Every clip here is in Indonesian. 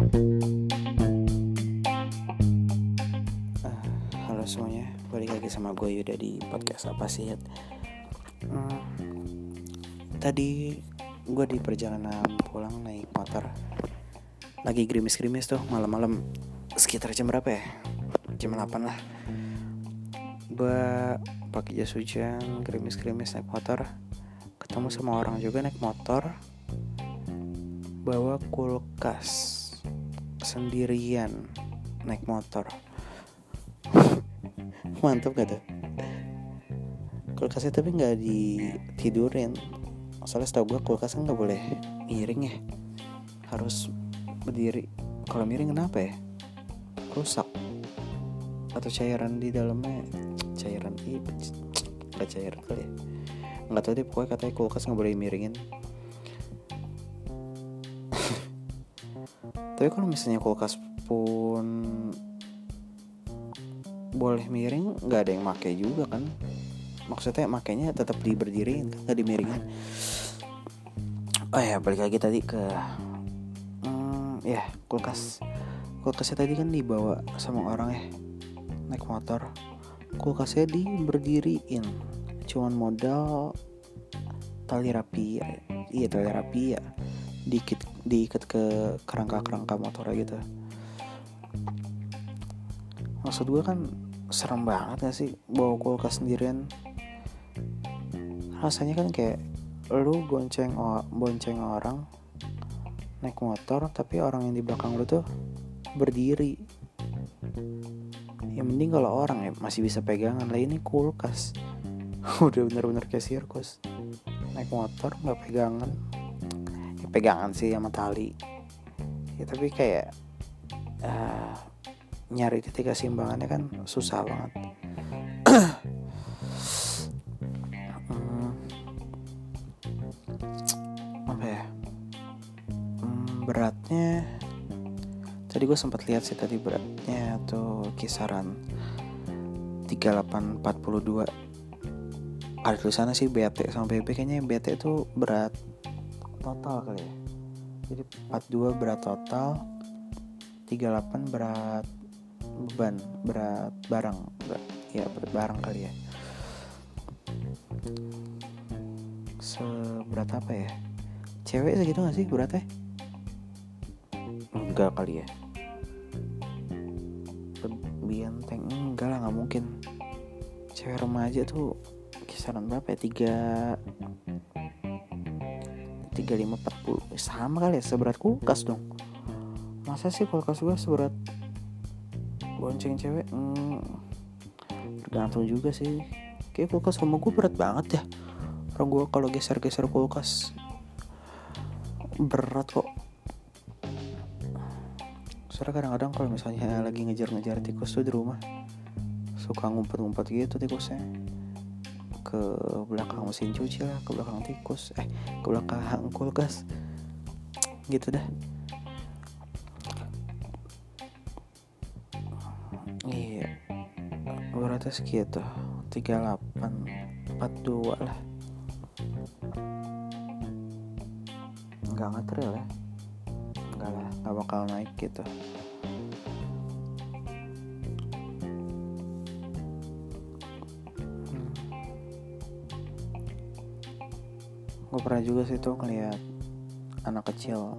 Uh, halo semuanya, balik lagi sama gue Yuda di podcast apa sih? Hmm, tadi gue di perjalanan pulang naik motor, lagi gerimis-gerimis tuh malam-malam sekitar jam berapa ya? Jam 8 lah. Gue pakai jas hujan, gerimis-gerimis naik motor, ketemu sama orang juga naik motor, bawa kulkas sendirian naik motor mantap gak tuh kulkasnya tapi nggak ditidurin soalnya setahu gue kulkas kan nggak boleh miring ya harus berdiri kalau miring kenapa ya rusak atau cairan di dalamnya cairan iya nggak cairan kali ya nggak tahu deh pokoknya katanya kulkas nggak boleh miringin tapi kalau misalnya kulkas pun boleh miring nggak ada yang make juga kan. Maksudnya makanya tetap diberdiriin nggak dimiringin. Oh ya balik lagi tadi ke hmm, ya kulkas. Kulkasnya tadi kan dibawa sama orang ya naik motor. Kulkasnya diberdiriin. Cuman modal tali rapi ya. Iya tali rapi ya dikit diikat ke kerangka-kerangka motor gitu. Maksud gue kan serem banget gak sih bawa kulkas sendirian? Rasanya kan kayak lu bonceng bonceng orang naik motor tapi orang yang di belakang lu tuh berdiri. Ya mending kalau orang ya masih bisa pegangan. Lah ini kulkas. Udah bener-bener kayak sirkus. Naik motor nggak pegangan pegangan sih sama tali. Ya tapi kayak uh, nyari titik keseimbangannya kan susah banget. Hmm, ya? Hmm, beratnya tadi gue sempat lihat sih tadi beratnya tuh kisaran 3842 ada tulisannya sih BT sama BB kayaknya BT itu berat total kali ya. Jadi 42 berat total 38 berat beban berat barang. Berat, ya berat barang kali ya. Seberat apa ya? Cewek segitu gak sih beratnya? Enggak kali ya. Tank enggak lah nggak mungkin. Cewek remaja tuh kisaran berapa ya? Tiga 3540 sama kali ya seberat kulkas dong. Masa sih kulkas gue seberat bonceng cewek? Hmm, tergantung juga sih. Kayak kulkas rumah gue berat banget ya. Orang gue kalau geser-geser kulkas berat kok. Soalnya kadang-kadang kalau misalnya lagi ngejar-ngejar tikus tuh di rumah suka ngumpet-ngumpet gitu tikusnya ke belakang mesin cuci lah ke belakang tikus eh ke belakang kulkas. Gitu dah. Iya. beratnya segitu 38 42 lah. Nggak ngetril ya? Nggak lah nggak bakal naik gitu gue pernah juga sih tuh ngeliat anak kecil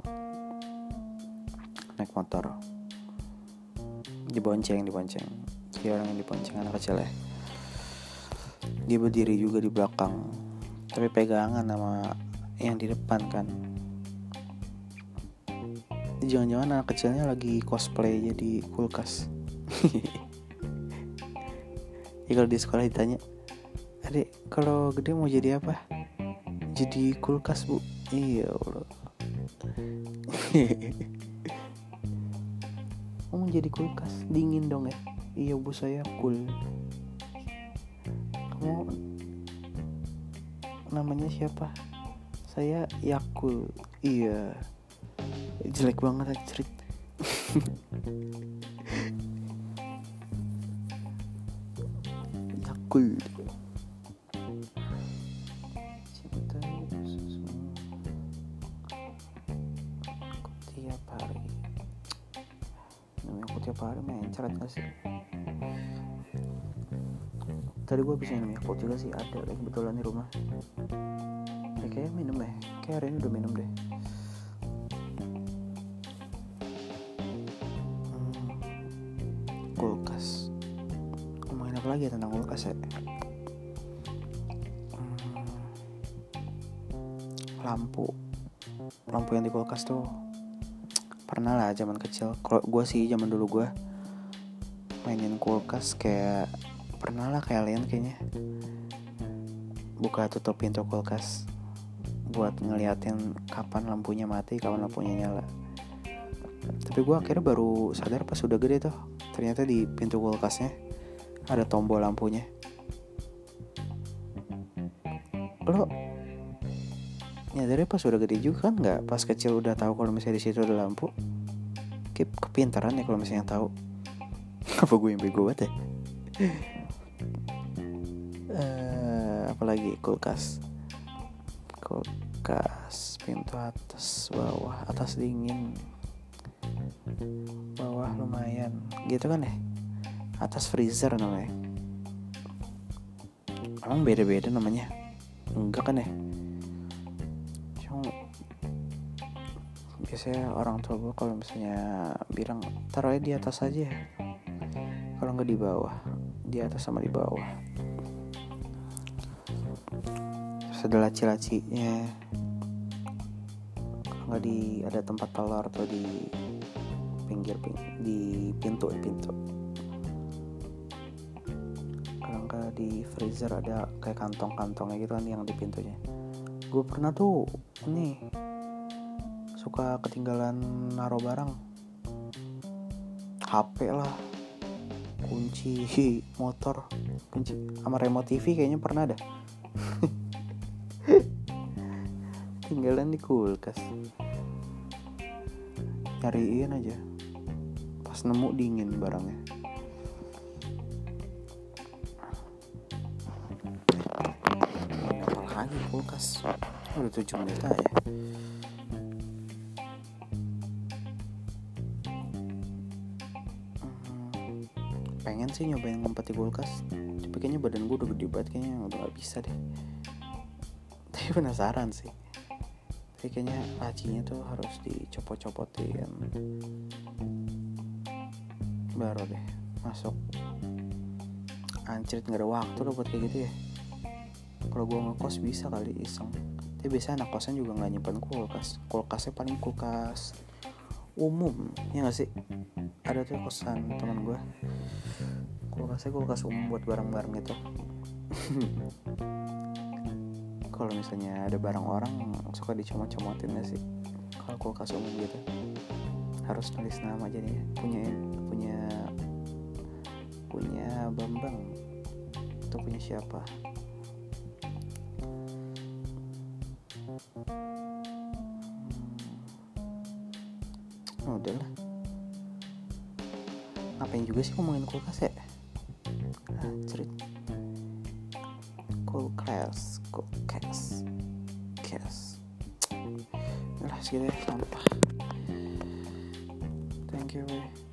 naik motor. Dibonceng dibonceng. Jadi orang yang dibonceng anak kecil ya. Dia berdiri juga di belakang tapi pegangan sama yang di depan kan. Jangan-jangan anak kecilnya lagi cosplay jadi kulkas. Ya kalau di sekolah ditanya adik kalau gede mau jadi apa jadi kulkas bu. Iya Allah. Kamu jadi kulkas? Dingin dong ya? Iya bu saya cool. Kamu namanya siapa? Saya Yakul. Iya. Jelek banget cerit Yakul tiap hari. Minum Yakult tiap hari mencret gak sih? Tadi gue bisa minum Yakult juga sih ada deh kebetulan di rumah. Ya, kayaknya minum deh. Kayak hari ini udah minum deh. Hmm, kulkas. Ngomongin apa lagi ya tentang kulkas ya? Hmm, lampu. Lampu yang di kulkas tuh pernah lah zaman kecil. Kalau gue sih zaman dulu gue mainin kulkas kayak pernah lah kayak kalian kayaknya. Buka tutup pintu kulkas buat ngeliatin kapan lampunya mati kapan lampunya nyala. Tapi gue akhirnya baru sadar pas udah gede tuh ternyata di pintu kulkasnya ada tombol lampunya. Lo nyadarnya pas udah gede juga kan nggak? Pas kecil udah tahu kalau misalnya di situ ada lampu. Keep kepintaran ya kalau misalnya tahu. Apa gue yang bego banget ya? Apalagi kulkas. Kulkas pintu atas bawah atas dingin. Bawah lumayan. Gitu kan ya? Atas freezer namanya. Emang beda-beda namanya? Enggak kan ya biasanya orang tua gue kalau misalnya bilang taruhnya di atas aja kalau nggak di bawah di atas sama di bawah. Terus ada laci-lacinya nggak di ada tempat telur atau di pinggir di pintu pintu. Kalau nggak di freezer ada kayak kantong-kantongnya gitu kan yang di pintunya. Gue pernah tuh ini suka ketinggalan naro barang. HP lah kunci motor kunci sama remote TV kayaknya pernah ada tinggalan di kulkas. Nyariin aja. Pas nemu dingin barangnya. Apalagi kulkas? Udah tujuh menit aja pengen sih nyobain ngumpet di kulkas tapi kayaknya badan gue udah gede banget kayaknya udah gak bisa deh. Tapi penasaran sih. Tapi kayaknya tuh harus dicopot-copotin. Baru deh masuk. Anjrit nggak ada waktu loh buat kayak gitu ya. Kalau gue ngekos bisa kali iseng. Tapi biasa anak kosan juga nggak nyimpan kulkas. Kulkasnya paling kulkas umum ya gak sih? Ada tuh kosan teman gue kulkasnya kulkas umum buat barang-barang itu. Kalau misalnya ada barang orang suka dicomot-comotin gak sih? Kalau kulkas umum gitu. Harus nulis nama jadinya. Punya punya punya Bambang. Atau punya siapa? Hmm. oh, udahlah ngapain juga sih ngomongin kulkas ya ah, cerita kulkas kulkas kulkas lah segitu ya sampah. Thank you